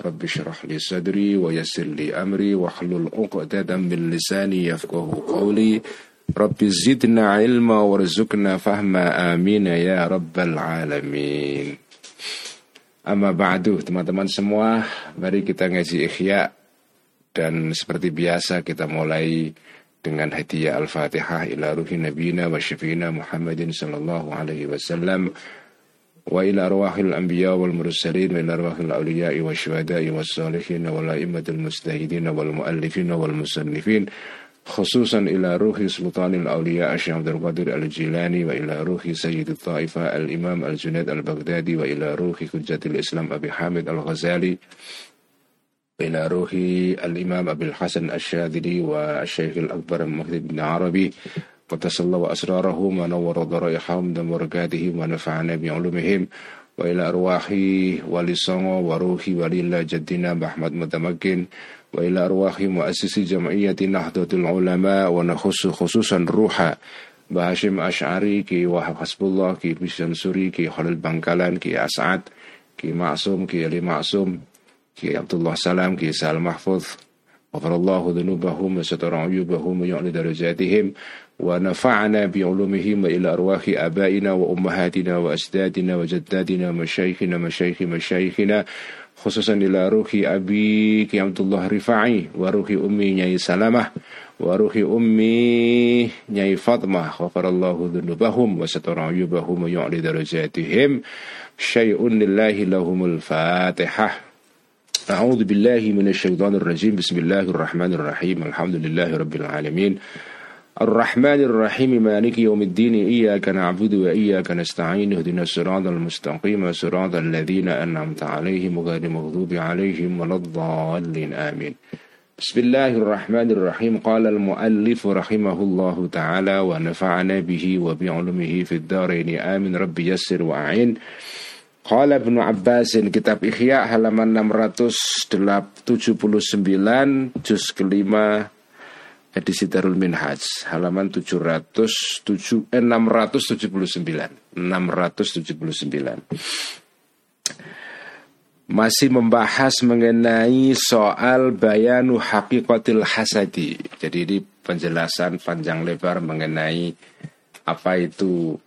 رب اشرح لي صدري ويسر لي أمري واحلل عقدة من لساني يفقه قولي رب زدنا علما وارزقنا فهما آمين ya rabbal alamin Amma ba'du teman-teman semua Mari kita ngaji ikhya Dan seperti biasa kita mulai dengan hadiah Al-Fatihah ila ruhi nabiyina wa syafiina Muhammadin sallallahu alaihi wasallam وإلى أرواح الأنبياء والمرسلين وإلى أرواح الأولياء والشهداء والصالحين والأئمة المجتهدين والمؤلفين والمصنفين خصوصا إلى روح سلطان الأولياء الشيخ عبد القادر الجيلاني وإلى روح سيد الطائفة الإمام الجنيد البغدادي وإلى روح حجة الإسلام أبي حامد الغزالي إلى روح الإمام أبي الحسن الشاذلي والشيخ الأكبر مهدي بن عربي قدس الله وأسرارهم ونور ضرائحهم وبركاتهم ونفعنا بعلومهم وإلى أرواح ولي الصنع وروح ولي الله جدنا بأحمد متمكن وإلى أرواح مؤسس جمعية نهضة العلماء ونخص خصوصا روح بهاشم أشعري كي وهب حسب الله كي بشن سوري كي خلال بنكالان كي أسعد كي معصوم كي علي معصوم كي عبد الله سلام كي سال محفوظ غفر الله ذنوبهم وستر عيوبهم ويعلي درجاتهم ونفعنا بعلومهم إلى أرواح آبائنا وأمهاتنا وأجدادنا وجدادنا ومشايخنا مشايخ مشايخنا خصوصا إلى روح أبي عبد الله رفاعي وروح أمي نياي سلامة وروح أمي نياي فاطمة غفر الله ذنوبهم وستر عيوبهم ويعلي درجاتهم. شيء لله لهم الفاتحة. أعوذ بالله من الشيطان الرجيم. بسم الله الرحمن الرحيم. الحمد لله رب العالمين. الرحمن الرحيم مالك يوم الدين إياك نعبد وإياك نستعين اهدنا الصراط المستقيم صراط الذين أنعمت عليهم غير المغضوب عليهم ولا الضالين آمين بسم الله الرحمن الرحيم قال المؤلف رحمه الله تعالى ونفعنا به وبعلمه في الدارين آمين ربي يسر وأعين قال ابن عباس كتاب إخياء halaman 679 juz kelima edisi Darul Minhaj halaman 707 eh, 679 679 masih membahas mengenai soal bayanu hakikatil hasadi. Jadi ini penjelasan panjang lebar mengenai apa itu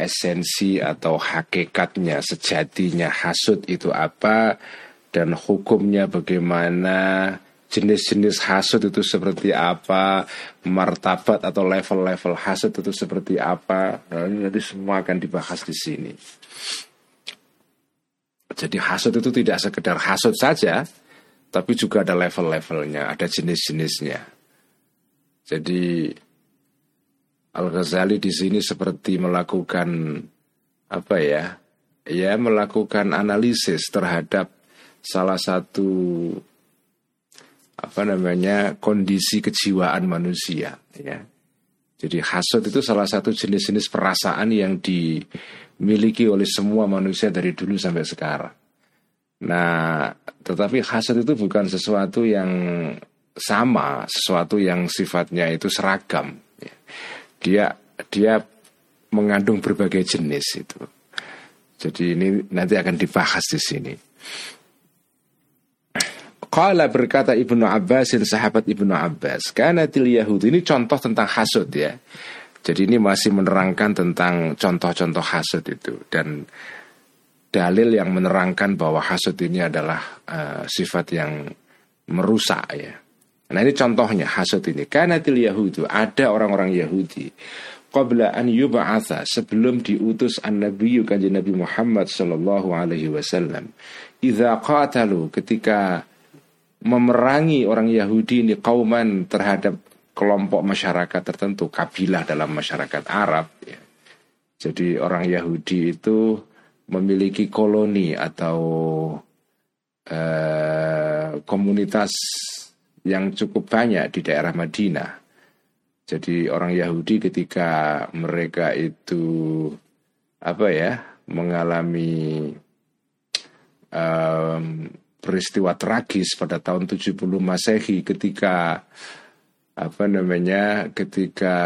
esensi atau hakikatnya, sejatinya hasud itu apa dan hukumnya bagaimana jenis-jenis hasud itu seperti apa, martabat atau level-level hasud itu seperti apa. Nah, ini nanti semua akan dibahas di sini. Jadi hasud itu tidak sekedar hasud saja, tapi juga ada level-levelnya, ada jenis-jenisnya. Jadi Al-Ghazali di sini seperti melakukan apa ya? Ya melakukan analisis terhadap salah satu apa namanya kondisi kejiwaan manusia ya. Jadi hasud itu salah satu jenis-jenis perasaan yang dimiliki oleh semua manusia dari dulu sampai sekarang. Nah, tetapi hasud itu bukan sesuatu yang sama, sesuatu yang sifatnya itu seragam. Ya. Dia dia mengandung berbagai jenis itu. Jadi ini nanti akan dibahas di sini. Qala berkata Ibnu Abbas sahabat Ibnu Abbas Kanatil Yahudi. Ini contoh tentang hasud ya. Jadi ini masih menerangkan tentang contoh-contoh hasud itu. Dan dalil yang menerangkan bahwa hasud ini adalah uh, sifat yang merusak ya. Nah ini contohnya hasud ini. Kanatil Yahudi. Ada orang-orang Yahudi. Qabla an yub'atha sebelum diutus an-nabiyyu kanjeng Nabi Muhammad sallallahu alaihi wasallam. Idza qatalu ketika memerangi orang Yahudi ini kauman terhadap kelompok masyarakat tertentu, kabilah dalam masyarakat Arab. Ya. Jadi orang Yahudi itu memiliki koloni atau eh, komunitas yang cukup banyak di daerah Madinah. Jadi orang Yahudi ketika mereka itu apa ya mengalami peristiwa tragis pada tahun 70 Masehi ketika apa namanya ketika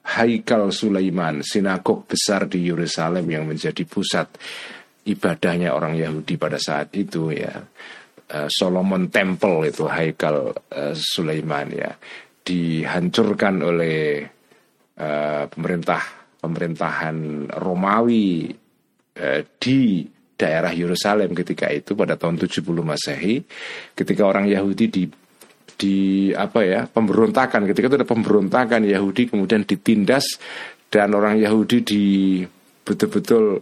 Haikal Sulaiman sinagog besar di Yerusalem yang menjadi pusat ibadahnya orang Yahudi pada saat itu ya. Uh, Solomon Temple itu Haikal uh, Sulaiman ya dihancurkan oleh uh, pemerintah pemerintahan Romawi di daerah Yerusalem ketika itu pada tahun 70 Masehi ketika orang Yahudi di di apa ya pemberontakan ketika itu ada pemberontakan Yahudi kemudian ditindas dan orang Yahudi di betul-betul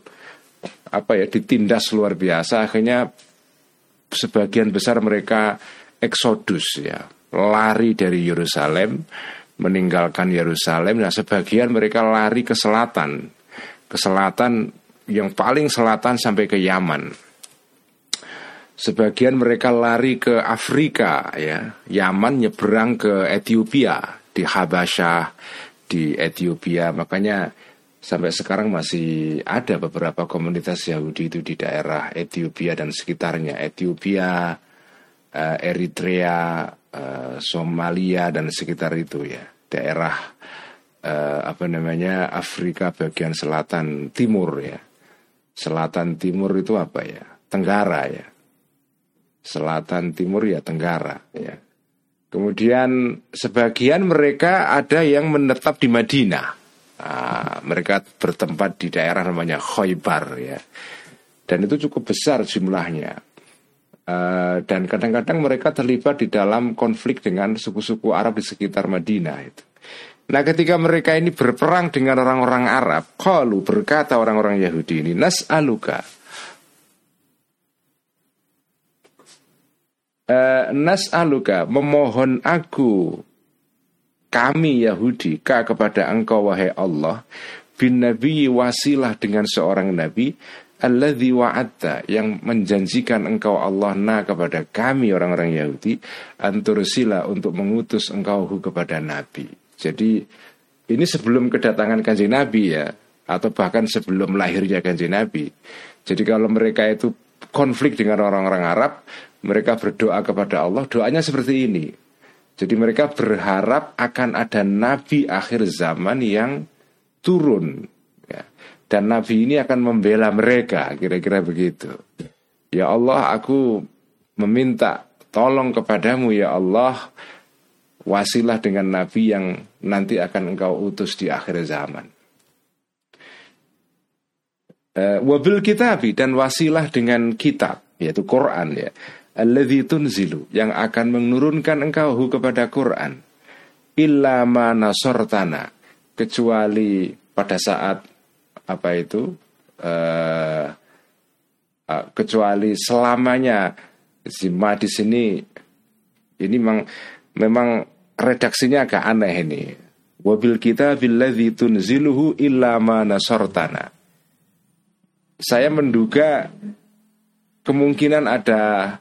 apa ya ditindas luar biasa akhirnya sebagian besar mereka eksodus ya lari dari Yerusalem meninggalkan Yerusalem. Nah sebagian mereka lari ke selatan ke selatan yang paling selatan sampai ke Yaman. Sebagian mereka lari ke Afrika ya. Yaman nyebrang ke Ethiopia di Habasyah di Ethiopia. Makanya sampai sekarang masih ada beberapa komunitas Yahudi itu di daerah Ethiopia dan sekitarnya. Ethiopia, uh, Eritrea, uh, Somalia dan sekitar itu ya. Daerah uh, apa namanya Afrika bagian selatan timur ya selatan timur itu apa ya Tenggara ya selatan timur ya Tenggara ya kemudian sebagian mereka ada yang menetap di Madinah Nah, mereka bertempat di daerah namanya Khoibar ya. Dan itu cukup besar jumlahnya. Uh, dan kadang-kadang mereka terlibat di dalam konflik dengan suku-suku Arab di sekitar Madinah itu. Nah ketika mereka ini berperang dengan orang-orang Arab Kalau berkata orang-orang Yahudi ini Nas'aluka uh, Nas'aluka Memohon aku kami Yahudi ka kepada engkau wahai Allah bin nabi wasilah dengan seorang nabi alladzi wa'atta yang menjanjikan engkau Allah na kepada kami orang-orang Yahudi antursila untuk mengutus engkau kepada nabi. Jadi ini sebelum kedatangan kanjeng Nabi ya atau bahkan sebelum lahirnya kanjeng Nabi. Jadi kalau mereka itu konflik dengan orang-orang Arab, mereka berdoa kepada Allah, doanya seperti ini. Jadi mereka berharap akan ada nabi akhir zaman yang turun. Ya. Dan nabi ini akan membela mereka, kira-kira begitu. Ya Allah, aku meminta tolong kepadamu ya Allah, wasilah dengan nabi yang nanti akan engkau utus di akhir zaman. Uh, wabil kitabi dan wasilah dengan kitab yaitu Quran ya. Alladzi tunzilu yang akan menurunkan engkau kepada Quran. Illa ma nasortana kecuali pada saat apa itu uh, uh, kecuali selamanya. Zima di sini ini memang memang redaksinya agak aneh ini. Wabil kita billadzi tunziluhu illa ma nasortana. Saya menduga kemungkinan ada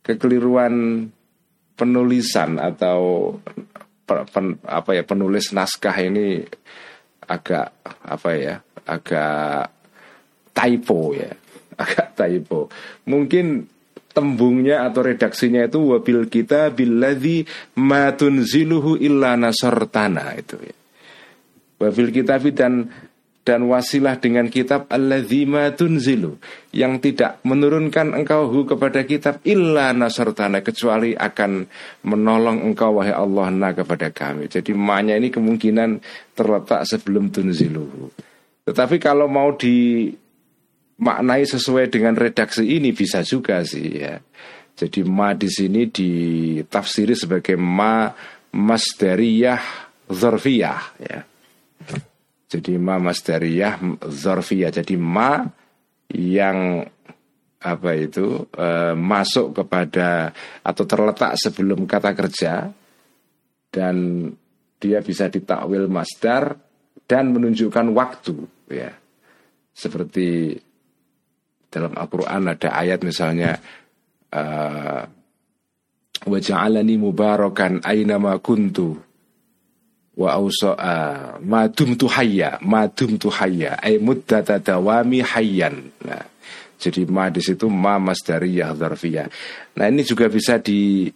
kekeliruan penulisan atau pen, apa ya penulis naskah ini agak apa ya agak typo ya agak typo. Mungkin tembungnya atau redaksinya itu wabil kita billadzi matun ziluhu illa nasortana itu ya wabil kita dan dan wasilah dengan kitab alladzima tunzilu yang tidak menurunkan engkau hu kepada kitab illa nasartana kecuali akan menolong engkau wahai Allah na kepada kami. Jadi maknya ini kemungkinan terletak sebelum tunzilu. Tetapi kalau mau dimaknai sesuai dengan redaksi ini bisa juga sih ya. Jadi ma di sini ditafsiri sebagai ma masdariyah zarfiyah ya. Jadi ma masdariyah zarfiyah. Jadi ma yang apa itu e, masuk kepada atau terletak sebelum kata kerja dan dia bisa ditakwil masdar dan menunjukkan waktu ya. Seperti dalam Al-Qur'an ada ayat misalnya uh, wa ja'alani mubarakan aina ma kuntu wa ausa ma dumtu hayya ma dumtu hayya ay muddata dawami hayyan. Nah jadi ma di situ ma masdariyah dzarfiyah nah ini juga bisa di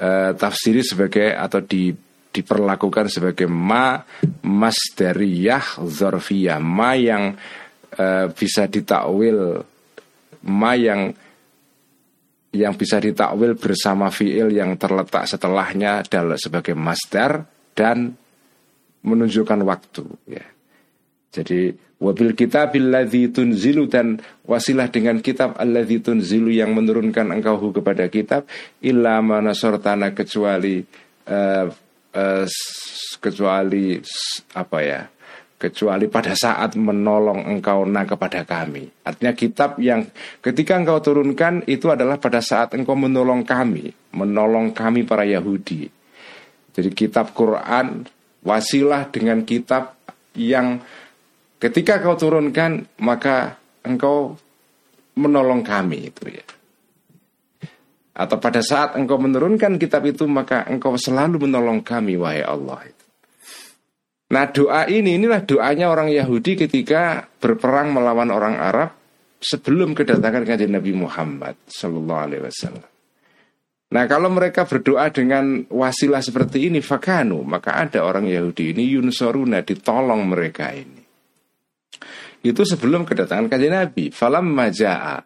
uh, tafsiri sebagai atau di diperlakukan sebagai ma masdariyah dzarfiyah ma yang uh, bisa ditakwil ma yang yang bisa ditakwil bersama fiil yang terletak setelahnya adalah sebagai masdar dan menunjukkan waktu ya. Jadi wabil kitab alladzi tunzilu dan wasilah dengan kitab alladzi tunzilu yang menurunkan engkau kepada kitab illa manasortana kecuali uh, uh, kecuali apa ya kecuali pada saat menolong engkau na kepada kami. Artinya kitab yang ketika engkau turunkan itu adalah pada saat engkau menolong kami, menolong kami para Yahudi. Jadi kitab Quran wasilah dengan kitab yang ketika kau turunkan maka engkau menolong kami itu ya. Atau pada saat engkau menurunkan kitab itu maka engkau selalu menolong kami wahai Allah. Nah doa ini inilah doanya orang Yahudi ketika berperang melawan orang Arab sebelum kedatangan kajian Nabi Muhammad Wasallam. Nah kalau mereka berdoa dengan wasilah seperti ini fakanu maka ada orang Yahudi ini yunsoruna ditolong mereka ini. Itu sebelum kedatangan kajian Nabi. Falam majaa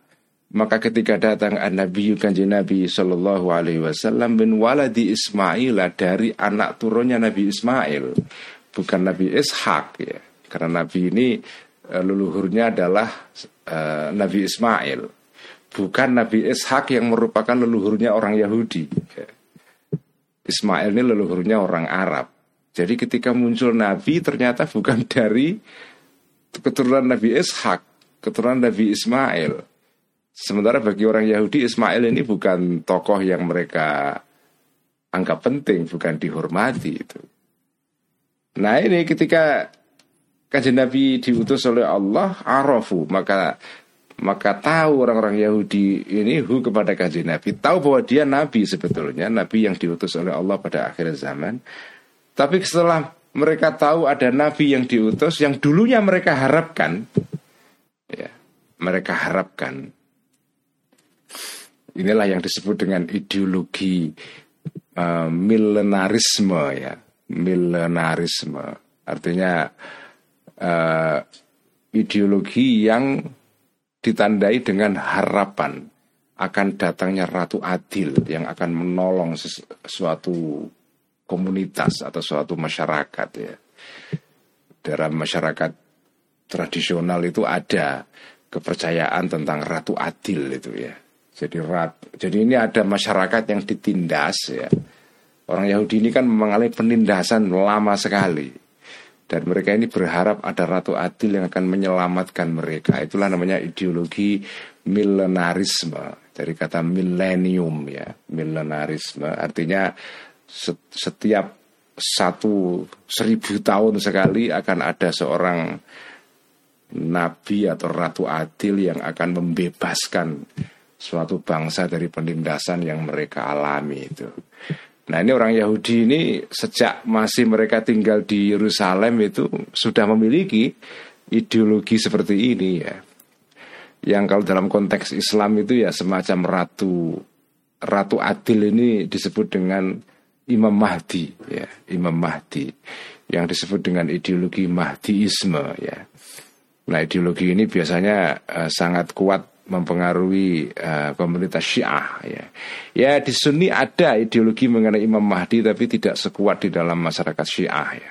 maka ketika datang Nabi kanjeng Nabi Shallallahu Alaihi Wasallam bin waladi Ismail dari anak turunnya Nabi Ismail bukan Nabi Ishak ya. Karena Nabi ini uh, leluhurnya adalah uh, Nabi Ismail. Bukan Nabi Ishak yang merupakan leluhurnya orang Yahudi. Ya. Ismail ini leluhurnya orang Arab. Jadi ketika muncul Nabi ternyata bukan dari keturunan Nabi Ishak, keturunan Nabi Ismail. Sementara bagi orang Yahudi Ismail ini bukan tokoh yang mereka anggap penting, bukan dihormati itu. Nah ini ketika kajian Nabi diutus oleh Allah arafu maka maka tahu orang-orang Yahudi ini hu kepada kajian Nabi. Tahu bahwa dia Nabi sebetulnya Nabi yang diutus oleh Allah pada akhir zaman. Tapi setelah mereka tahu ada Nabi yang diutus yang dulunya mereka harapkan ya mereka harapkan inilah yang disebut dengan ideologi uh, milenarisme ya milenarisme. Artinya uh, ideologi yang ditandai dengan harapan akan datangnya ratu adil yang akan menolong sesuatu komunitas atau suatu masyarakat ya. Dalam masyarakat tradisional itu ada kepercayaan tentang ratu adil itu ya. Jadi rat, jadi ini ada masyarakat yang ditindas ya Orang Yahudi ini kan mengalami penindasan lama sekali. Dan mereka ini berharap ada Ratu Adil yang akan menyelamatkan mereka. Itulah namanya ideologi milenarisme. Dari kata milenium ya. Milenarisme artinya setiap satu seribu tahun sekali akan ada seorang nabi atau ratu adil yang akan membebaskan suatu bangsa dari penindasan yang mereka alami itu. Nah ini orang Yahudi ini sejak masih mereka tinggal di Yerusalem itu sudah memiliki ideologi seperti ini ya. Yang kalau dalam konteks Islam itu ya semacam ratu ratu adil ini disebut dengan Imam Mahdi ya, Imam Mahdi yang disebut dengan ideologi Mahdiisme ya. Nah ideologi ini biasanya uh, sangat kuat mempengaruhi uh, komunitas Syiah ya. Ya di Sunni ada ideologi mengenai Imam Mahdi tapi tidak sekuat di dalam masyarakat Syiah ya.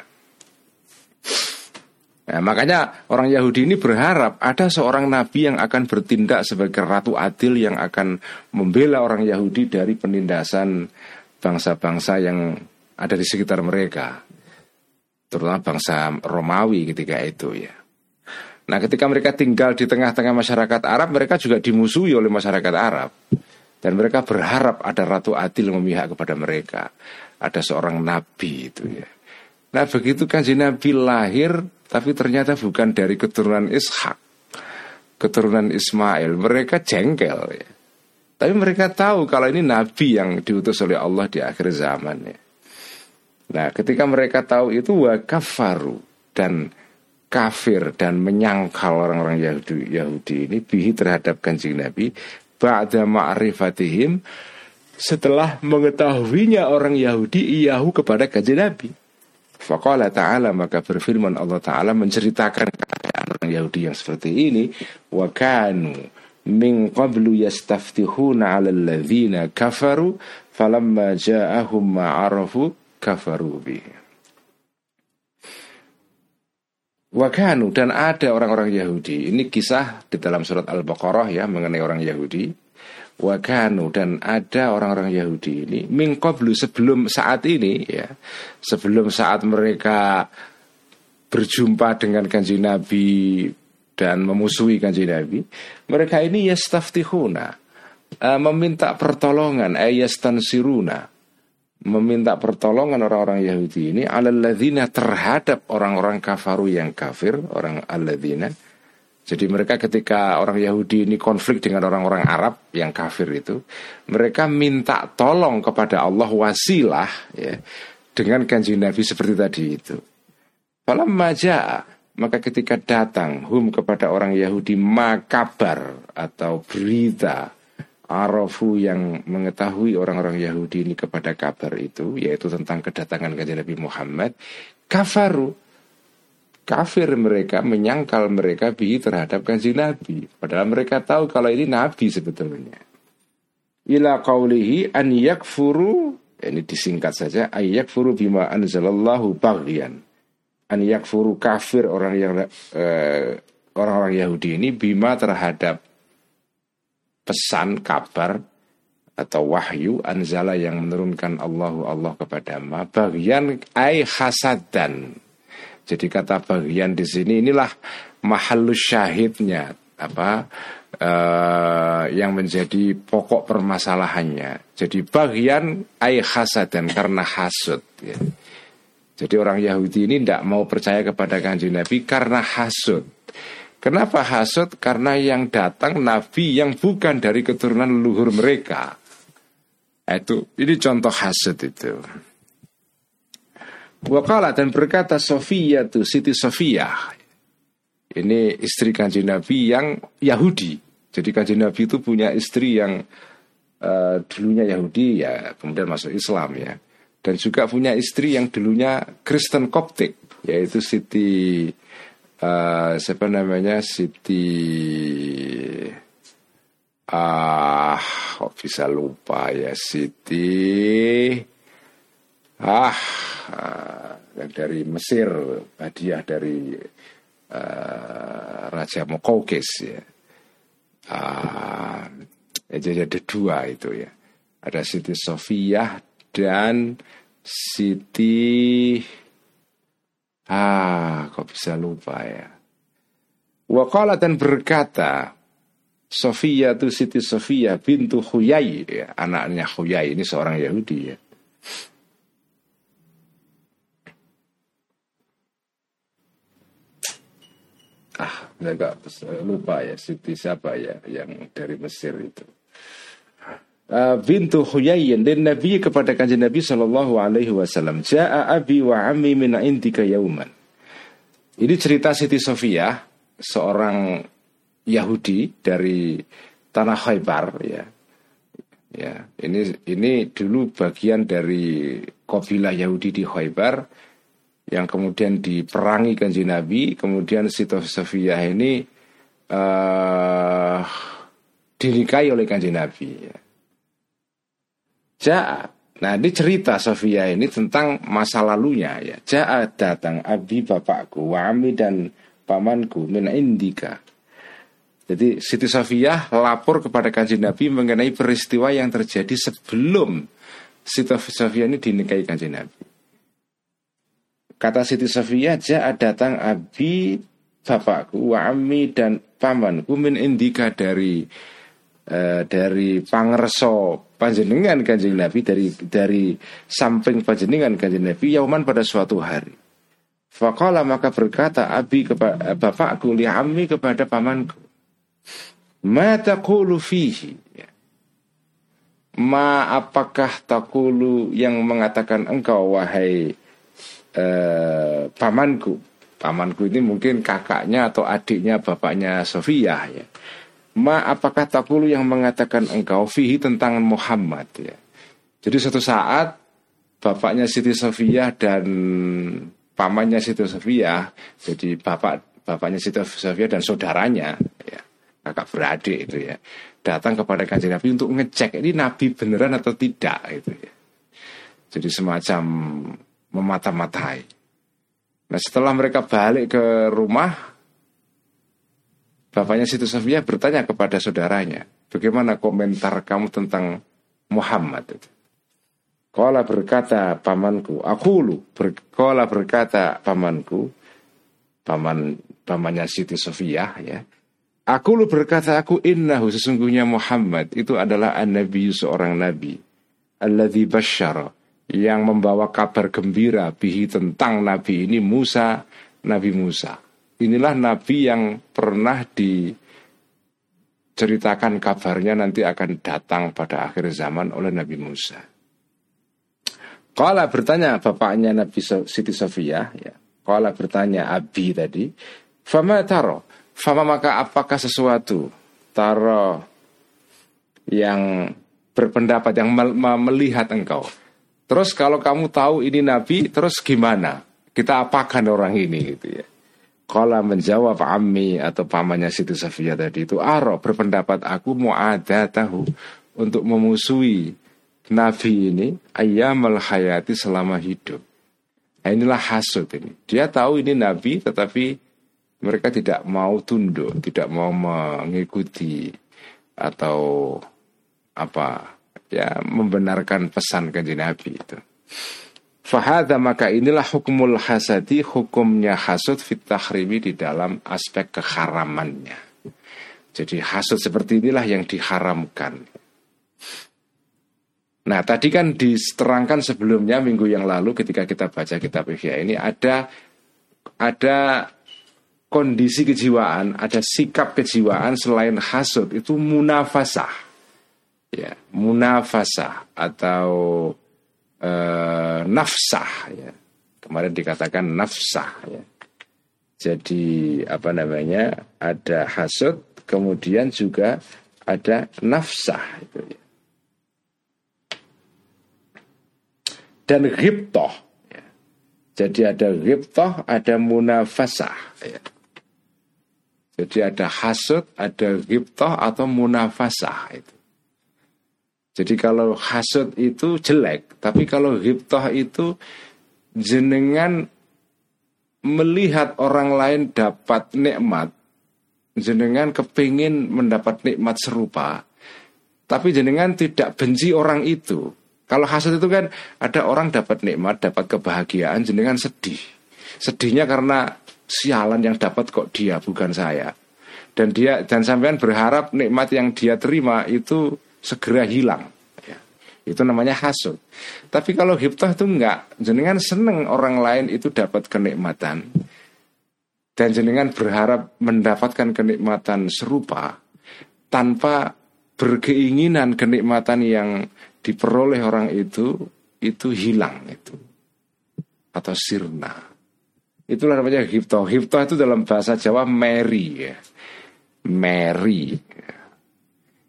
Nah, makanya orang Yahudi ini berharap ada seorang nabi yang akan bertindak sebagai ratu adil yang akan membela orang Yahudi dari penindasan bangsa-bangsa yang ada di sekitar mereka. Terutama bangsa Romawi ketika itu ya. Nah ketika mereka tinggal di tengah-tengah masyarakat Arab Mereka juga dimusuhi oleh masyarakat Arab. Dan mereka berharap ada Ratu Adil memihak kepada mereka. Ada seorang Nabi itu ya. Nah begitu kan Nabi lahir Tapi ternyata bukan dari keturunan Ishak Keturunan Ismail. Mereka jengkel ya. Tapi mereka tahu kalau ini nabi yang diutus oleh Allah di akhir zaman ya. Nah, ketika mereka tahu itu wa kafaru. Dan kafir dan menyangkal orang-orang Yahudi Yahudi ini bihi terhadap kanjeng Nabi ba'da ma'rifatihim setelah mengetahuinya orang Yahudi iyahu kepada kanjeng Nabi. Faqala ta'ala maka berfirman Allah ta'ala menceritakan keadaan orang Yahudi yang seperti ini wa kanu min qablu yastaftihuna 'ala alladhina kafaru falamma ja'ahum ma'arafu kafaru bihi Wakanu dan ada orang-orang Yahudi. Ini kisah di dalam surat Al-Baqarah ya mengenai orang Yahudi. Wakanu dan ada orang-orang Yahudi ini mingkoblu sebelum saat ini ya sebelum saat mereka berjumpa dengan kanji Nabi dan memusuhi kanji Nabi mereka ini yastaftihuna uh, meminta pertolongan ayastansiruna meminta pertolongan orang-orang Yahudi ini alalladzina terhadap orang-orang kafaru yang kafir, orang alladzina. Jadi mereka ketika orang Yahudi ini konflik dengan orang-orang Arab yang kafir itu, mereka minta tolong kepada Allah wasilah ya dengan kanji Nabi seperti tadi itu. Falam maja maka ketika datang hum kepada orang Yahudi makabar atau berita Arafu yang mengetahui orang-orang Yahudi ini kepada kabar itu Yaitu tentang kedatangan kanjeng Nabi Muhammad Kafaru. Kafir mereka menyangkal mereka bi terhadap kanjeng Nabi. Padahal mereka tahu kalau ini Nabi sebetulnya. Ila qawlihi an yakfuru Ini disingkat saja Ayyakfuru bima anzalallahu baghyan. An yakfuru kafir orang yang eh, Orang-orang Yahudi ini bima terhadap pesan kabar atau wahyu anzala yang menurunkan Allahu Allah kepada ma bagian ai hasadan. Jadi kata bagian di sini inilah mahalus syahidnya apa uh, yang menjadi pokok permasalahannya. Jadi bagian ai hasadan karena hasud. Ya. Jadi orang Yahudi ini tidak mau percaya kepada kanjeng Nabi karena hasud. Kenapa hasut? Karena yang datang nabi yang bukan dari keturunan leluhur mereka. Itu ini contoh hasut itu. Wakala dan berkata Sofia itu Siti Sofia. Ini istri kanji Nabi yang Yahudi. Jadi kanji Nabi itu punya istri yang uh, dulunya Yahudi ya kemudian masuk Islam ya. Dan juga punya istri yang dulunya Kristen Koptik yaitu Siti uh, siapa namanya? Siti ah kok bisa lupa ya? Siti ah, uh, dari Mesir hadiah dari uh, Raja Mokaukis ya. Uh, jadi ada dua itu ya. Ada Siti Sofia dan Siti Ah, kok bisa lupa ya. Wakala dan berkata, Sofia itu Siti Sofia bintu Huyai, ya, anaknya Huyai ini seorang Yahudi ya. Ah, agak lupa ya Siti siapa ya yang dari Mesir itu. Uh, bintu Huyayyin dan Nabi kepada kanjeng Nabi Shallallahu Alaihi Wasallam. Jaa abi wa ami min indika yauman. Ini cerita Siti Sofia, seorang Yahudi dari tanah Khaybar ya. Ya, ini ini dulu bagian dari kabilah Yahudi di Khaybar yang kemudian diperangi kanjeng Nabi, kemudian Siti Sofia ini uh, dinikahi oleh kanjeng Nabi. Ya. Ja'a. Nah ini cerita Sofia ini tentang masa lalunya ya. Ja'a datang abi bapakku, wami dan pamanku min indika. Jadi Siti Sofia lapor kepada kanjeng Nabi mengenai peristiwa yang terjadi sebelum Siti Sofia ini dinikahi kanjeng Nabi. Kata Siti Sofia, ja'a datang abi bapakku, wami dan pamanku min indika dari uh, dari pangerso panjenengan kanjeng Nabi dari dari samping panjenengan kanjeng Nabi yauman pada suatu hari. Fakola maka berkata abi kepada bapakku li ammi kepada pamanku. Mata fihi. Ya. Ma apakah takulu yang mengatakan engkau wahai eh, pamanku Pamanku ini mungkin kakaknya atau adiknya bapaknya Sofia ya Ma apakah takulu yang mengatakan engkau fihi tentang Muhammad ya Jadi suatu saat bapaknya Siti Sofia dan pamannya Siti Sofia Jadi bapak bapaknya Siti Sofia dan saudaranya ya kakak beradik itu ya datang kepada kanjeng Nabi untuk ngecek ini Nabi beneran atau tidak itu ya. Jadi semacam memata-matai. Nah setelah mereka balik ke rumah, bapaknya Situ Sofia bertanya kepada saudaranya, bagaimana komentar kamu tentang Muhammad? Kala berkata pamanku, aku lu berkala berkata pamanku, paman pamannya Siti Sofia ya, Aku lu berkata aku innahu sesungguhnya Muhammad itu adalah an-nabi seorang nabi. Alladzi basyara yang membawa kabar gembira bihi tentang nabi ini Musa, Nabi Musa. Inilah nabi yang pernah diceritakan kabarnya nanti akan datang pada akhir zaman oleh Nabi Musa. Kala bertanya bapaknya Nabi Siti Sofia ya. Kala bertanya Abi tadi, "Fama taro?" Fama maka apakah sesuatu Taro yang berpendapat yang melihat engkau Terus kalau kamu tahu ini Nabi Terus gimana Kita apakan orang ini gitu ya Kala menjawab Ami atau pamannya Siti Safia tadi itu Aro berpendapat aku mau ada tahu Untuk memusuhi Nabi ini ayam hayati selama hidup Nah inilah hasut ini Dia tahu ini Nabi tetapi mereka tidak mau tunduk, tidak mau mengikuti atau apa ya membenarkan pesan kanjeng Nabi itu. Fahada maka inilah hukumul hasadi hukumnya hasud fit tahrimi di dalam aspek keharamannya. Jadi hasud seperti inilah yang diharamkan. Nah tadi kan diterangkan sebelumnya minggu yang lalu ketika kita baca kitab Ihya ini ada ada kondisi kejiwaan, ada sikap kejiwaan selain hasud itu munafasah. Ya, munafasah atau e, nafsah ya. Kemarin dikatakan nafsah ya. Jadi apa namanya? Ada hasud, kemudian juga ada nafsah itu ya. Dan ghibtoh ya. Jadi ada ghibtoh, ada munafasah ya. Jadi ada hasud, ada ghibtah atau munafasah itu. Jadi kalau hasud itu jelek, tapi kalau ghibtah itu jenengan melihat orang lain dapat nikmat, jenengan kepingin mendapat nikmat serupa, tapi jenengan tidak benci orang itu. Kalau hasud itu kan ada orang dapat nikmat, dapat kebahagiaan, jenengan sedih. Sedihnya karena sialan yang dapat kok dia bukan saya dan dia dan sampean berharap nikmat yang dia terima itu segera hilang ya. itu namanya hasud tapi kalau hiptah itu enggak jenengan seneng orang lain itu dapat kenikmatan dan jenengan berharap mendapatkan kenikmatan serupa tanpa berkeinginan kenikmatan yang diperoleh orang itu itu hilang itu atau sirna Itulah namanya hipto. Hipto itu dalam bahasa Jawa Mary ya. Mary.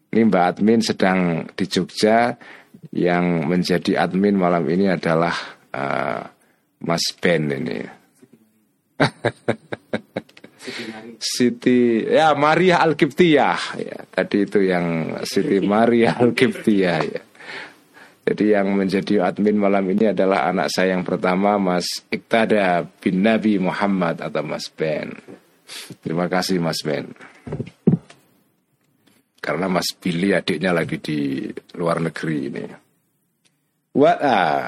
Ini Mbak Admin sedang di Jogja yang menjadi admin malam ini adalah uh, Mas Ben ini. Siti ya Maria Alkiptiyah ya tadi itu yang Siti Maria Alkiptiyah ya. Jadi yang menjadi admin malam ini adalah anak saya yang pertama Mas Iktada bin Nabi Muhammad atau Mas Ben. Terima kasih Mas Ben. Karena Mas Billy adiknya lagi di luar negeri ini. Wa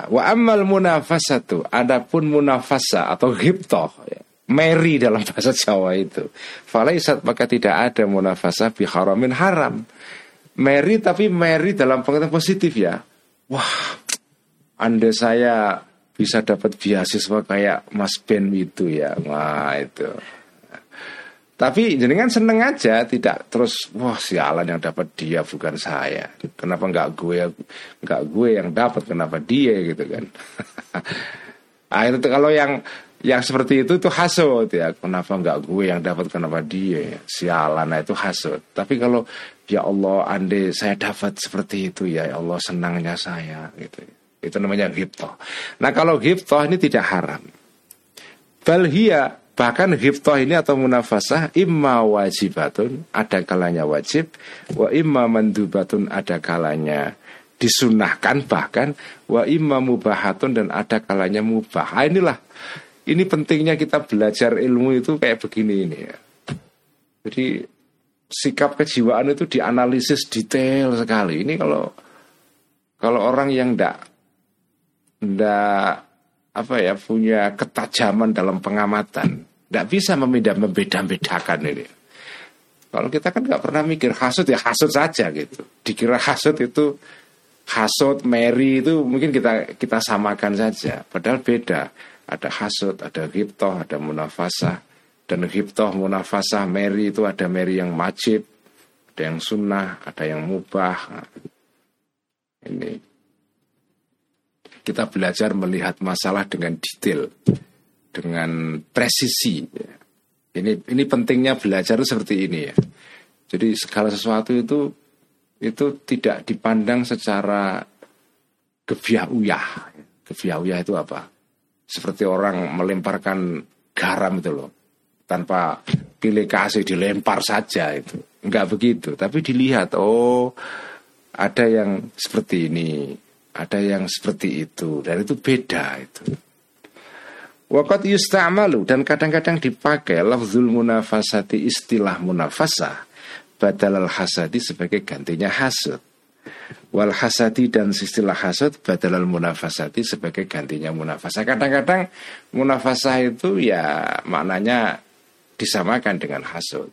wa amal munafasatu adapun munafasa atau ghibtoh ya. Mary dalam bahasa Jawa itu. Falaisat maka tidak ada munafasa bi haramin haram. Mary tapi Mary dalam pengertian positif ya wah, anda saya bisa dapat beasiswa kayak Mas Ben itu ya, wah itu. Tapi jenengan seneng aja, tidak terus wah sialan yang dapat dia bukan saya. Kenapa nggak gue nggak gue yang dapat, kenapa dia gitu kan? itu kalau yang yang seperti itu itu hasut ya. Kenapa nggak gue yang dapat, kenapa dia? Sialan, nah itu hasut. Tapi kalau ya Allah, andai saya dapat seperti itu ya, ya Allah senangnya saya gitu. Itu namanya ghibtoh. Nah kalau ghibtoh ini tidak haram. Balhia bahkan ghibtoh ini atau munafasah imma wajibatun ada kalanya wajib wa imma mandubatun ada kalanya disunahkan bahkan wa imma mubahatun dan ada kalanya mubah. Nah, inilah ini pentingnya kita belajar ilmu itu kayak begini ini ya. Jadi sikap kejiwaan itu dianalisis detail sekali. Ini kalau kalau orang yang ndak ndak apa ya punya ketajaman dalam pengamatan, ndak bisa membeda membeda-bedakan ini. Kalau kita kan nggak pernah mikir hasut ya hasut saja gitu. Dikira hasut itu hasut, Mary itu mungkin kita kita samakan saja. Padahal beda. Ada hasut, ada giptoh, ada munafasah. Dan giptoh, munafasah, Mary itu ada Mary yang wajib, ada yang sunnah, ada yang mubah. Nah, ini kita belajar melihat masalah dengan detail, dengan presisi. Ini ini pentingnya belajar seperti ini ya. Jadi segala sesuatu itu itu tidak dipandang secara gebiah uyah. Gebiah uyah itu apa? Seperti orang melemparkan garam itu loh. Tanpa pilih kasih dilempar saja itu. Enggak begitu, tapi dilihat oh ada yang seperti ini, ada yang seperti itu dan itu beda itu. Wakat yusta'malu dan kadang-kadang dipakai lafzul munafasati istilah munafasah badal al hasadi sebagai gantinya hasud. Wal hasadi dan istilah hasud badal al munafasati sebagai gantinya munafasah. Kadang-kadang munafasah itu ya maknanya disamakan dengan hasud.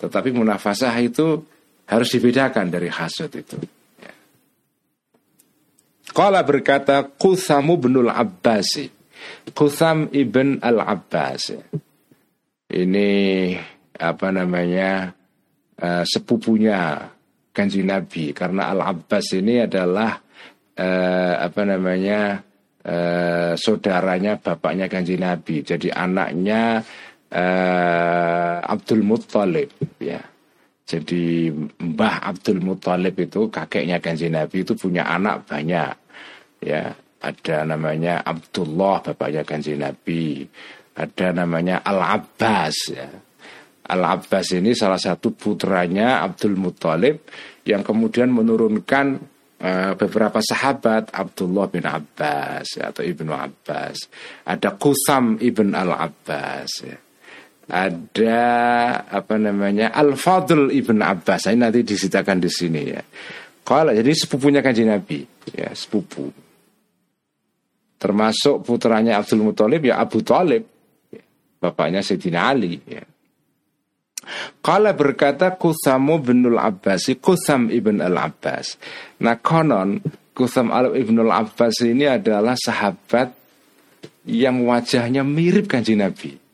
Tetapi munafasah itu harus dibedakan dari hasud itu. Kala berkata Quthamu binul Abbasi. Qutham ibn al-Abbas Ini apa namanya uh, sepupunya kanji Nabi. Karena al-Abbas ini adalah uh, apa namanya uh, saudaranya bapaknya kanji Nabi. Jadi anaknya uh, Abdul Muttalib ya jadi Mbah Abdul Muthalib itu kakeknya kanji Nabi itu punya anak banyak. Ya, ada namanya Abdullah bapaknya kanji Nabi. Ada namanya Al Abbas ya. Al Abbas ini salah satu putranya Abdul Muthalib yang kemudian menurunkan uh, beberapa sahabat Abdullah bin Abbas atau Ibnu Abbas. Ada Qusam ibn Al Abbas ya ada apa namanya Al Fadl ibn Abbas ini nanti disitakan di sini ya. Kalau jadi sepupunya kanji Nabi ya sepupu. Termasuk putranya Abdul Muthalib ya Abu Talib ya. bapaknya Sayyidina Ali ya. Kala berkata Kusamu binul Abbas Kusam ibn al Abbas Nah konon Kusam al ibn al Abbas ini adalah sahabat Yang wajahnya mirip kanji Nabi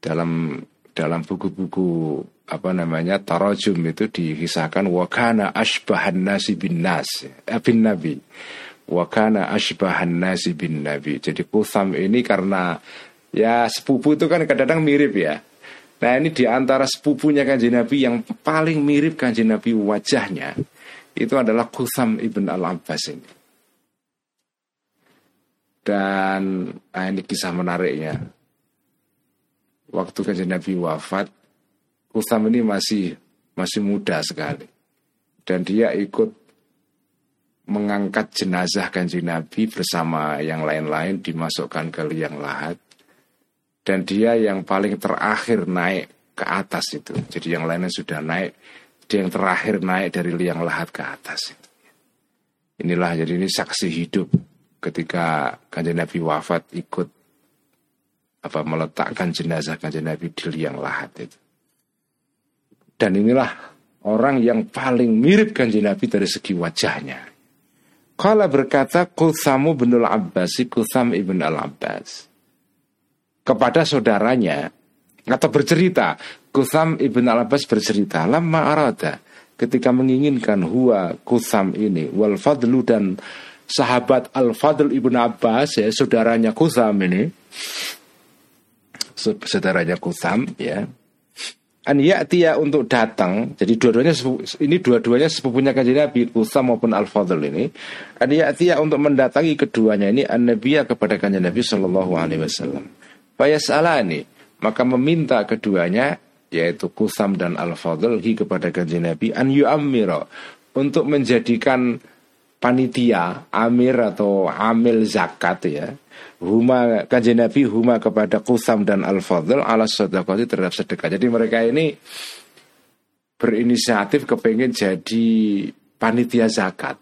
dalam dalam buku-buku apa namanya tarajum itu dikisahkan wakana ashbahan nasi bin nas eh, bin nabi. Wakana ashbahan nasi bin nabi. Jadi Kutham ini karena ya sepupu itu kan kadang-kadang mirip ya. Nah ini di antara sepupunya kanji nabi yang paling mirip kanji nabi wajahnya itu adalah Kutham ibn al Abbas ini. Dan nah ini kisah menariknya waktu kanjeng Nabi wafat, Utham ini masih masih muda sekali. Dan dia ikut mengangkat jenazah kanjeng Nabi bersama yang lain-lain dimasukkan ke liang lahat. Dan dia yang paling terakhir naik ke atas itu. Jadi yang lainnya sudah naik, dia yang terakhir naik dari liang lahat ke atas. Inilah jadi ini saksi hidup ketika kanjeng Nabi wafat ikut apa meletakkan jenazah kanjeng Nabi di liang lahat itu. Dan inilah orang yang paling mirip kanjeng Nabi dari segi wajahnya. Kala berkata Kuthamu bin al-Abbas Kutham ibn al-Abbas Kepada saudaranya atau bercerita Kutham ibn al Abbas bercerita lama arada ketika menginginkan huwa Kutham ini wal fadlu dan sahabat al fadl ibn Abbas ya saudaranya Kutham ini saudaranya Kutham ya. An ya'tiya untuk datang jadi dua-duanya ini dua-duanya sepupunya kanjeng Nabi Kutham maupun al fadl ini. An ya'tiya untuk mendatangi keduanya ini an nabiya kepada kanjeng Nabi sallallahu alaihi wasallam. Fayasalani maka meminta keduanya yaitu Kusam dan Al-Fadl hi kepada kanjeng Nabi an yu'ammira untuk menjadikan panitia amir atau amil zakat ya huma kanjeng Nabi huma kepada Kusam dan Al-Fadl ala sedekah terhadap sedekah. Jadi mereka ini berinisiatif kepengen jadi panitia zakat.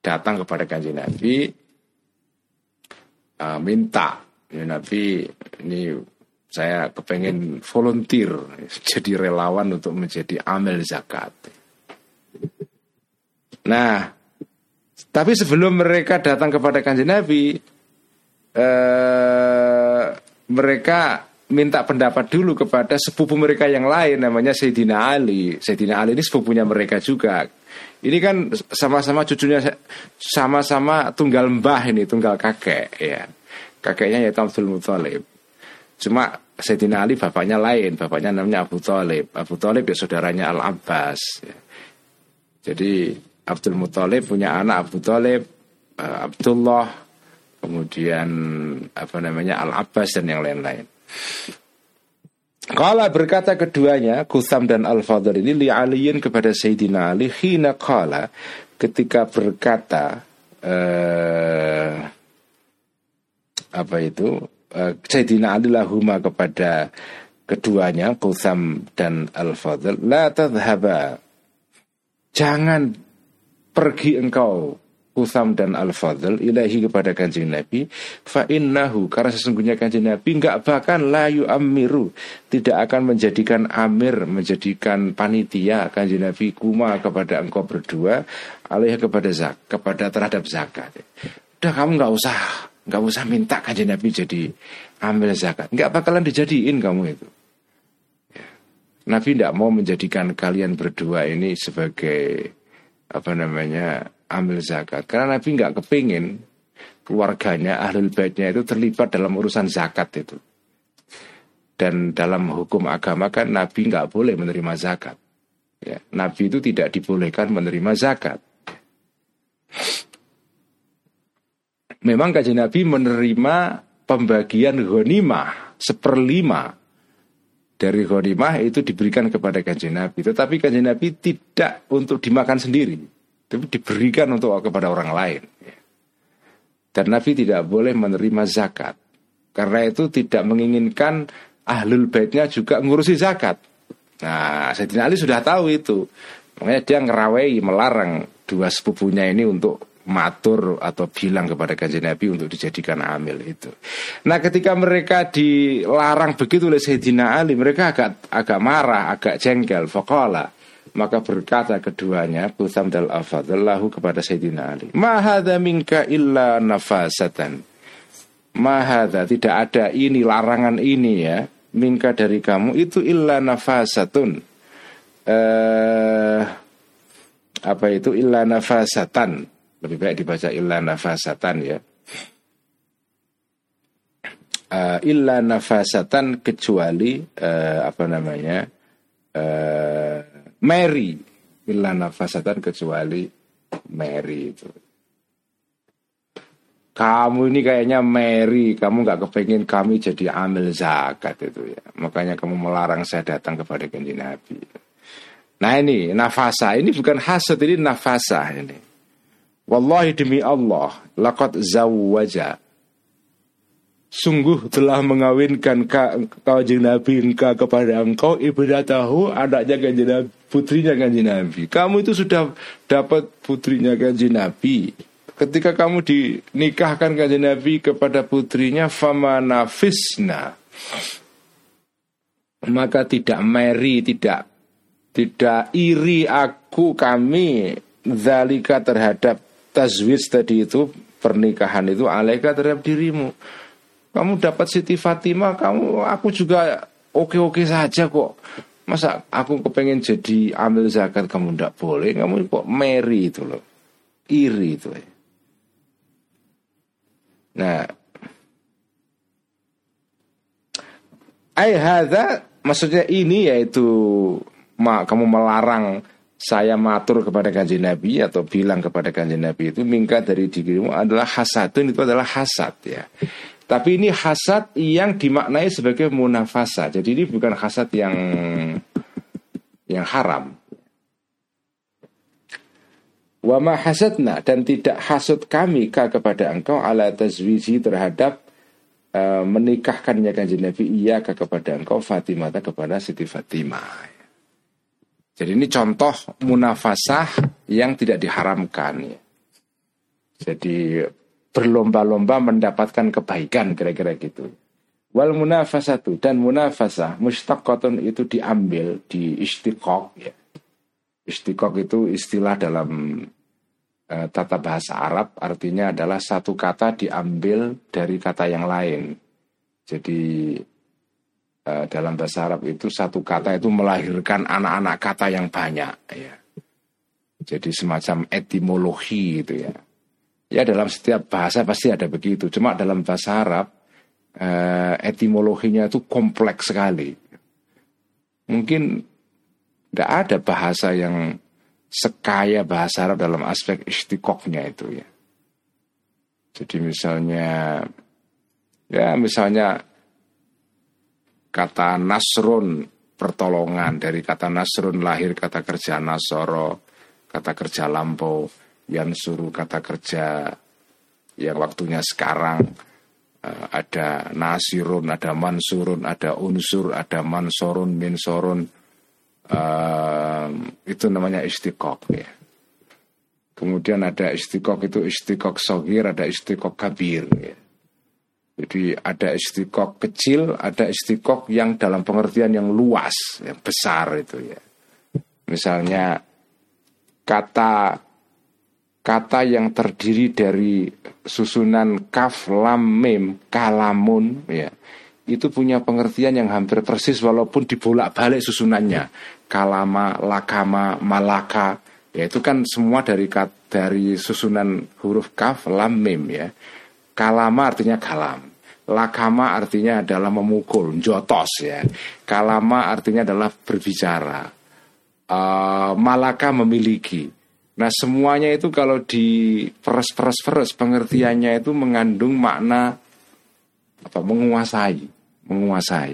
Datang kepada kanjeng Nabi uh, minta ya Nabi ini saya kepengen volunteer jadi relawan untuk menjadi amil zakat. Nah, tapi sebelum mereka datang kepada kanjeng Nabi, eh, mereka minta pendapat dulu kepada sepupu mereka yang lain namanya Sayyidina Ali. Sayyidina Ali ini sepupunya mereka juga. Ini kan sama-sama cucunya sama-sama tunggal mbah ini, tunggal kakek ya kakeknya yaitu Abdul Muthalib. Cuma Sayyidina Ali bapaknya lain, bapaknya namanya Abu Talib. Abu Talib ya saudaranya Al Abbas. Jadi Abdul Muthalib punya anak Abu Talib, eh, Abdullah, kemudian apa namanya Al Abbas dan yang lain-lain. Kala berkata keduanya, Kusam dan Al Fadl ini li aliyin kepada Sayyidina Ali, hina kala ketika berkata, eh, apa itu uh, Sayyidina Ali lahuma kepada keduanya Qusam dan Al-Fadl la tadhhaba jangan pergi engkau Qusam dan Al-Fadl ilahi kepada kanjeng Nabi fa innahu karena sesungguhnya kanjeng Nabi enggak bahkan layu amiru tidak akan menjadikan amir menjadikan panitia kanjeng Nabi kuma kepada engkau berdua alih kepada zak kepada terhadap zakat udah kamu nggak usah nggak usah minta kajian Nabi jadi ambil zakat. Nggak bakalan dijadiin kamu itu. Ya. Nabi tidak mau menjadikan kalian berdua ini sebagai apa namanya ambil zakat. Karena Nabi nggak kepingin keluarganya ahlul baitnya itu terlibat dalam urusan zakat itu. Dan dalam hukum agama kan Nabi nggak boleh menerima zakat. Ya, Nabi itu tidak dibolehkan menerima zakat memang kajian Nabi menerima pembagian ghanimah seperlima dari ghanimah itu diberikan kepada kajian Nabi. Tetapi kajian Nabi tidak untuk dimakan sendiri, tapi diberikan untuk kepada orang lain. Dan Nabi tidak boleh menerima zakat. Karena itu tidak menginginkan ahlul baitnya juga ngurusi zakat. Nah, Sayyidina Ali sudah tahu itu. Makanya dia ngerawai melarang dua sepupunya ini untuk matur atau bilang kepada kanjeng Nabi untuk dijadikan amil itu. Nah ketika mereka dilarang begitu oleh Sayyidina Ali mereka agak agak marah, agak jengkel. Fakola maka berkata keduanya Kutham dal afadallahu kepada Sayyidina Ali. Mahada minka illa nafasatan. Mahada tidak ada ini larangan ini ya Minka dari kamu itu illa nafasatun. Eh, Apa itu? Illa nafasatan lebih baik dibaca illa nafasatan ya uh, illa nafasatan kecuali uh, apa namanya uh, Mary illa nafasatan kecuali Mary itu kamu ini kayaknya Mary, kamu nggak kepengen kami jadi amil zakat itu ya. Makanya kamu melarang saya datang kepada kanji Nabi. Nah ini nafasa, ini bukan hasad, ini nafasa ini. Wallahi demi Allah, laqad zawwaja. Sungguh telah mengawinkan kanjeng Nabi engkau kepada engkau tahu anaknya kanjeng Nabi, putrinya kanjeng Nabi. Kamu itu sudah dapat putrinya kanjeng Nabi. Ketika kamu dinikahkan kanjeng Nabi kepada putrinya fama nafisna maka tidak meri, tidak tidak iri aku kami zalika terhadap tazwij tadi itu pernikahan itu alaika terhadap dirimu Kamu dapat Siti Fatimah, kamu aku juga oke-oke saja kok. Masa aku kepengen jadi ambil zakat kamu tidak boleh, kamu kok Mary itu loh. Iri itu ya. Nah, ay hadza maksudnya ini yaitu ma, kamu melarang saya matur kepada kanjeng Nabi atau bilang kepada kanjeng Nabi itu mingka dari dirimu adalah hasadun itu adalah hasad ya. Tapi ini hasad yang dimaknai sebagai munafasa. Jadi ini bukan hasad yang yang haram. Wa ma hasadna dan tidak hasud kami ka kepada engkau ala tazwiji terhadap uh, menikahkannya kanjeng Nabi iya kepada engkau Fatimah kepada Siti Fatimah. Jadi ini contoh munafasah yang tidak diharamkan ya. Jadi berlomba-lomba mendapatkan kebaikan kira-kira gitu. Wal munafasatu dan munafasah mustaqatun itu diambil di istiqok ya. Istiqok itu istilah dalam uh, tata bahasa Arab artinya adalah satu kata diambil dari kata yang lain. Jadi Eh, dalam bahasa Arab itu satu kata itu melahirkan anak-anak kata yang banyak ya. Jadi semacam etimologi itu ya. Ya dalam setiap bahasa pasti ada begitu. Cuma dalam bahasa Arab uh, etimologinya itu kompleks sekali. Mungkin tidak ada bahasa yang sekaya bahasa Arab dalam aspek istikoknya itu ya. Jadi misalnya ya misalnya kata nasrun pertolongan. Dari kata nasrun lahir kata kerja nasoro kata kerja lampau yang suruh kata kerja yang waktunya sekarang uh, ada nasirun ada mansurun ada unsur ada mansorun minsorun uh, itu namanya istiqok ya. Kemudian ada istiqok itu istiqok sogir ada istiqok kabir ya jadi ada istiqok kecil, ada istiqok yang dalam pengertian yang luas, yang besar itu ya. Misalnya kata kata yang terdiri dari susunan kaf lam mim kalamun ya itu punya pengertian yang hampir persis walaupun dibolak-balik susunannya. Kalama lakama malaka ya itu kan semua dari dari susunan huruf kaf lam mim ya. Kalama artinya kalam Lakama artinya adalah memukul, jotos ya. Kalama artinya adalah berbicara. Uh, malaka memiliki. Nah semuanya itu kalau di peres-peres-peres pengertiannya itu mengandung makna apa menguasai, menguasai.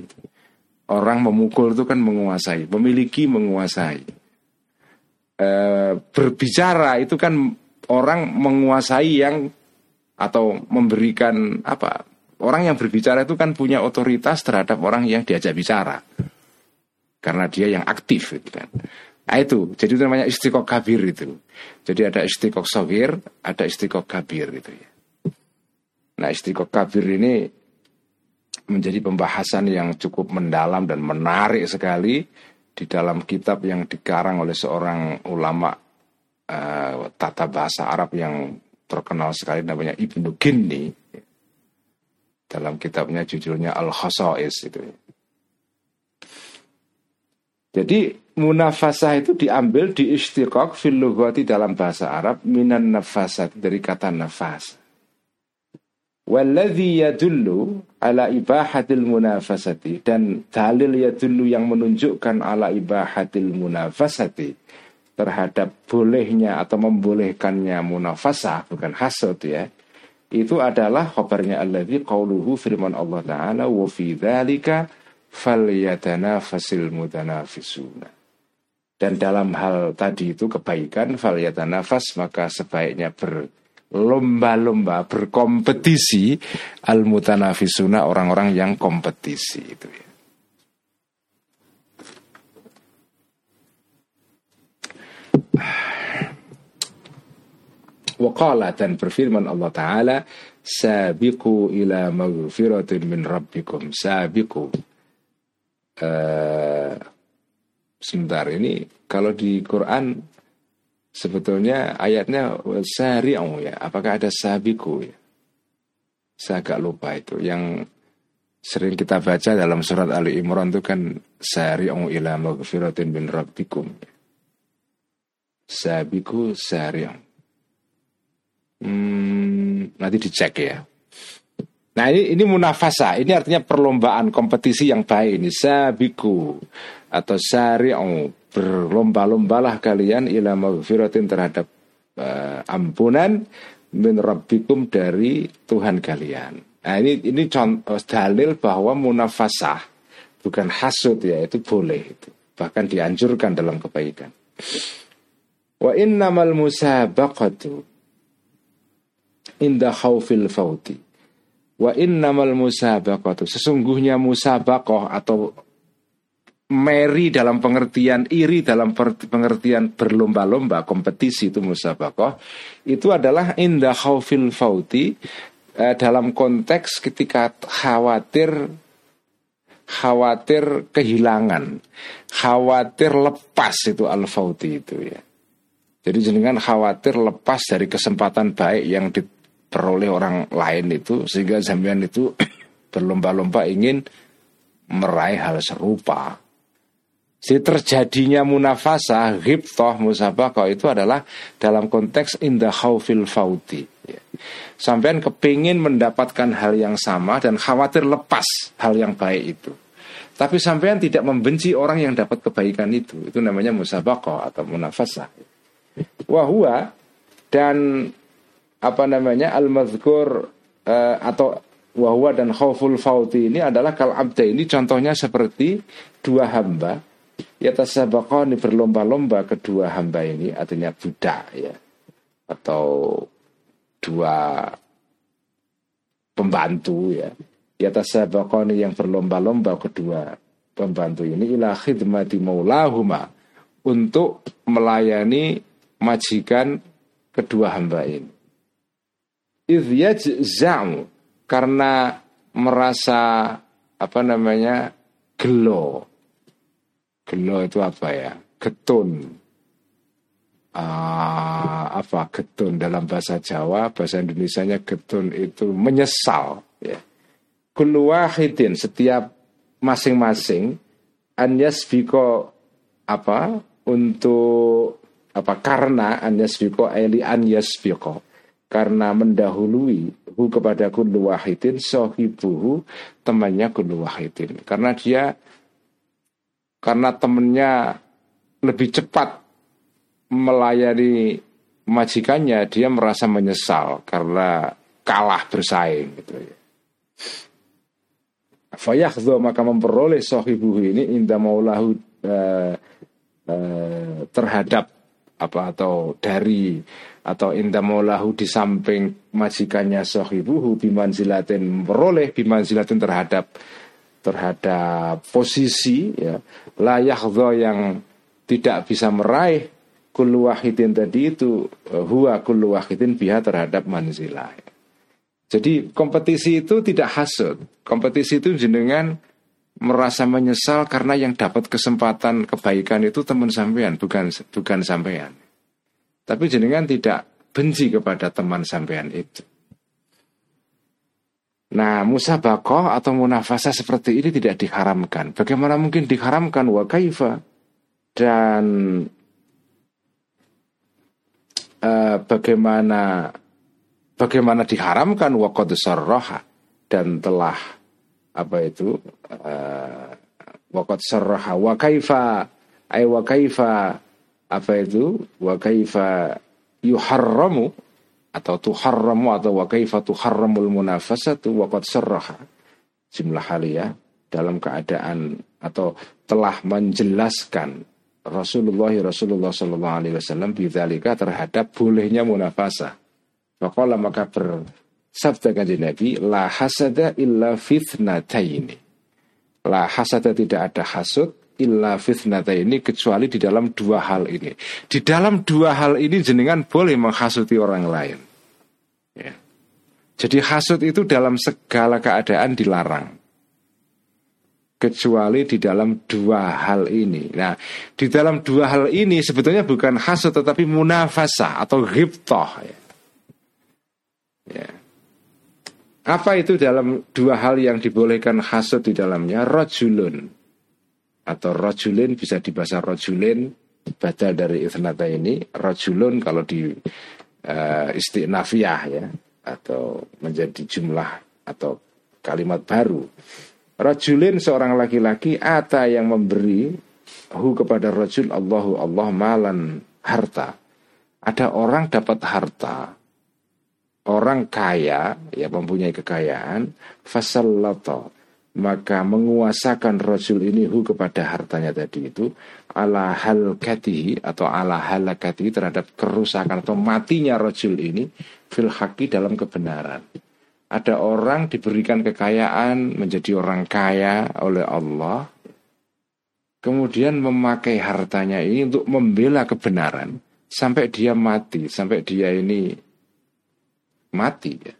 Orang memukul itu kan menguasai, memiliki menguasai. E, berbicara itu kan orang menguasai yang atau memberikan apa Orang yang berbicara itu kan punya otoritas terhadap orang yang diajak bicara. Karena dia yang aktif gitu kan. Nah itu, jadi itu namanya istiqok kabir itu. Jadi ada istiqok sogir, ada istiqok kabir gitu ya. Nah istiqok kabir ini menjadi pembahasan yang cukup mendalam dan menarik sekali di dalam kitab yang dikarang oleh seorang ulama uh, tata bahasa Arab yang terkenal sekali namanya Ibnu Ginni dalam kitabnya judulnya Al-Khosais itu. Jadi munafasah itu diambil di istiqaq fil dalam bahasa Arab minan nafasat dari kata nafas. Walladhi yadullu ala ibahatil munafasati dan dalil yadullu yang menunjukkan ala ibahatil munafasati terhadap bolehnya atau membolehkannya munafasah bukan hasud ya itu adalah khabarnya alladzi qauluhu firman Allah taala wa fi dzalika falyatanafasil mutanafisuna. Dan dalam hal tadi itu kebaikan falyatanafas maka sebaiknya berlomba-lomba berkompetisi al mutanafisuna orang-orang yang kompetisi itu ya. Waqala dan berfirman Allah Ta'ala Sabiku ila maghfiratin min rabbikum Sabiku uh, Sebentar ini Kalau di Quran Sebetulnya ayatnya Sari'u ya Apakah ada sabiku ya Saya agak lupa itu. Yang sering kita baca dalam surat Ali Imran itu kan sari'u ila maghfiratin bin rabbikum. Sabiku sari'u. Hmm, nanti dicek ya. Nah ini ini munafasa, ini artinya perlombaan kompetisi yang baik ini sabiku atau sari'u berlomba-lombalah kalian ila maghfiratin terhadap uh, ampunan min rabbikum dari Tuhan kalian. Nah ini ini contoh dalil bahwa munafasah bukan hasud ya itu boleh itu bahkan dianjurkan dalam kebaikan. Wa innamal musabaqatu inda khaufil fauti. Wa innamal musabaqatu sesungguhnya musabaqah atau meri dalam pengertian iri dalam pengertian berlomba-lomba kompetisi itu musabaqah itu adalah inda khaufil fauti eh, dalam konteks ketika khawatir khawatir kehilangan, khawatir lepas itu al-fauti itu ya. Jadi jenengan khawatir lepas dari kesempatan baik yang diperoleh orang lain itu sehingga sampean itu berlomba-lomba ingin meraih hal serupa. Si terjadinya munafasah, ghibtoh, musabaqah itu adalah dalam konteks indah khawfil fauti. Ya. Sampean kepingin mendapatkan hal yang sama dan khawatir lepas hal yang baik itu. Tapi sampean tidak membenci orang yang dapat kebaikan itu. Itu namanya musabaqah atau munafasah. Wahua dan apa namanya al-mazkur uh, atau wahwa dan khawful fauti ini adalah kal abda ini contohnya seperti dua hamba. Ya tasabaqani berlomba-lomba kedua hamba ini artinya budak ya. Atau dua pembantu ya. Di atas sabakoni yang berlomba-lomba kedua pembantu ini ila khidmati maulahuma untuk melayani majikan kedua hamba ini. Idhyajza'u karena merasa apa namanya gelo. Gelo itu apa ya? Getun uh, apa getun dalam bahasa Jawa, bahasa Indonesia-nya getun itu menyesal ya. Kullu setiap masing-masing anyas biko apa untuk apa karena anyas biko eli anyas biko karena mendahului hu kepada kullu wahidin sohibuhu temannya kullu wahidin karena dia karena temannya lebih cepat melayani majikannya dia merasa menyesal karena kalah bersaing gitu ya. Fayakhdhu maka memperoleh sahibuhu ini indah maulahu uh, uh, terhadap apa atau dari atau indah maulahu di samping majikannya sahibuhu bimanzilatin memperoleh bimanzilatin terhadap terhadap posisi ya layak yang tidak bisa meraih kullu wahidin tadi itu eh, huwa kullu wahidin biha terhadap manzilah. Jadi kompetisi itu tidak hasut. Kompetisi itu jenengan merasa menyesal karena yang dapat kesempatan kebaikan itu teman sampean bukan bukan sampean. Tapi jenengan tidak benci kepada teman sampean itu. Nah, musabakoh atau munafasa seperti ini tidak diharamkan. Bagaimana mungkin diharamkan wa kaifa? Dan uh, bagaimana bagaimana diharamkan waqad sarraha dan telah apa itu uh, wa kaifa ay wa kaifa apa itu wa kaifa yuharramu atau tuharramu atau wa kaifa tuharramul munafasatu waqad sarraha jumlah haliyah dalam keadaan atau telah menjelaskan Rasulullah Rasulullah Sallallahu Alaihi Wasallam bidzalika terhadap bolehnya munafasah. Maka maka bersabda kanjeng Nabi, la hasada illa fitnataini. La hasada tidak ada hasud illa fitnataini kecuali di dalam dua hal ini. Di dalam dua hal ini jenengan boleh menghasuti orang lain. Ya. Jadi hasud itu dalam segala keadaan dilarang kecuali di dalam dua hal ini. Nah, di dalam dua hal ini sebetulnya bukan hasud tetapi munafasah atau ghibtah ya. ya. Apa itu dalam dua hal yang dibolehkan hasud di dalamnya? Rojulun atau rojulin bisa dibahasa rojulin badal dari ithnata ini rojulun kalau di uh, istinafiyah ya atau menjadi jumlah atau kalimat baru. Rojulin seorang laki-laki ata yang memberi hu kepada rojul Allahu Allah malan harta. Ada orang dapat harta. Orang kaya ya mempunyai kekayaan fasallata maka menguasakan rasul ini hu kepada hartanya tadi itu ala hal kati atau ala halakati terhadap kerusakan atau matinya rasul ini fil haki dalam kebenaran. Ada orang diberikan kekayaan menjadi orang kaya oleh Allah kemudian memakai hartanya ini untuk membela kebenaran sampai dia mati, sampai dia ini mati ya.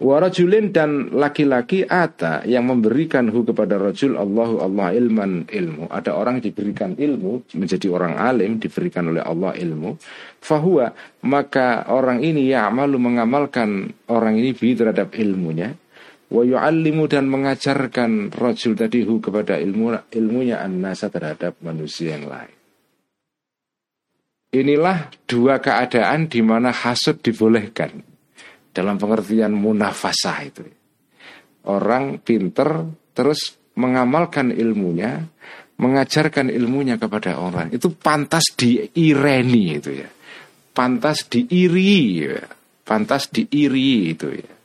Warajulin dan laki-laki ata yang memberikan hu kepada rajul Allahu Allah ilman ilmu. Ada orang diberikan ilmu menjadi orang alim diberikan oleh Allah ilmu. Fahuwa maka orang ini ya malu mengamalkan orang ini bi terhadap ilmunya. Wa yu'allimu dan mengajarkan rajul tadi hu kepada ilmu ilmunya an-nasa terhadap manusia yang lain. Inilah dua keadaan di mana hasud dibolehkan dalam pengertian munafasah itu. Orang pinter terus mengamalkan ilmunya, mengajarkan ilmunya kepada orang. Itu pantas diireni itu ya. Pantas diiri ya. Pantas diiri itu ya.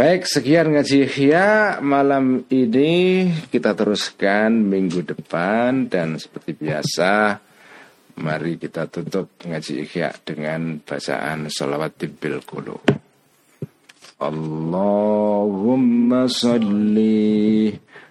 Baik, sekian ngaji Ihya malam ini kita teruskan minggu depan dan seperti biasa mari kita tutup ngaji Ihya dengan bacaan salawat tibil kulu. Allahumma salli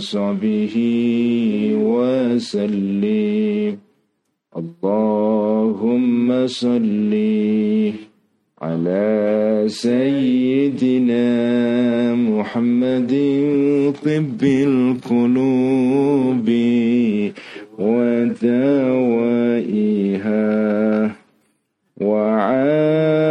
وصحبه وسلم. اللهم صلِّ على سيدنا محمد طب القلوب ودوائها وعافية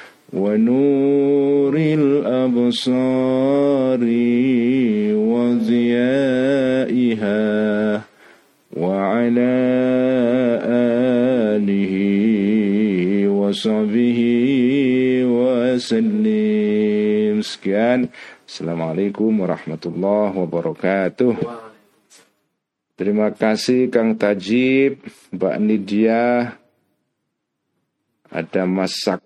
ونور الأبصار وضيائها وعلى آله وصحبه وسلم sekian Assalamualaikum warahmatullahi wabarakatuh. Terima kasih Kang Tajib, Mbak Nidia, ada Mas Sak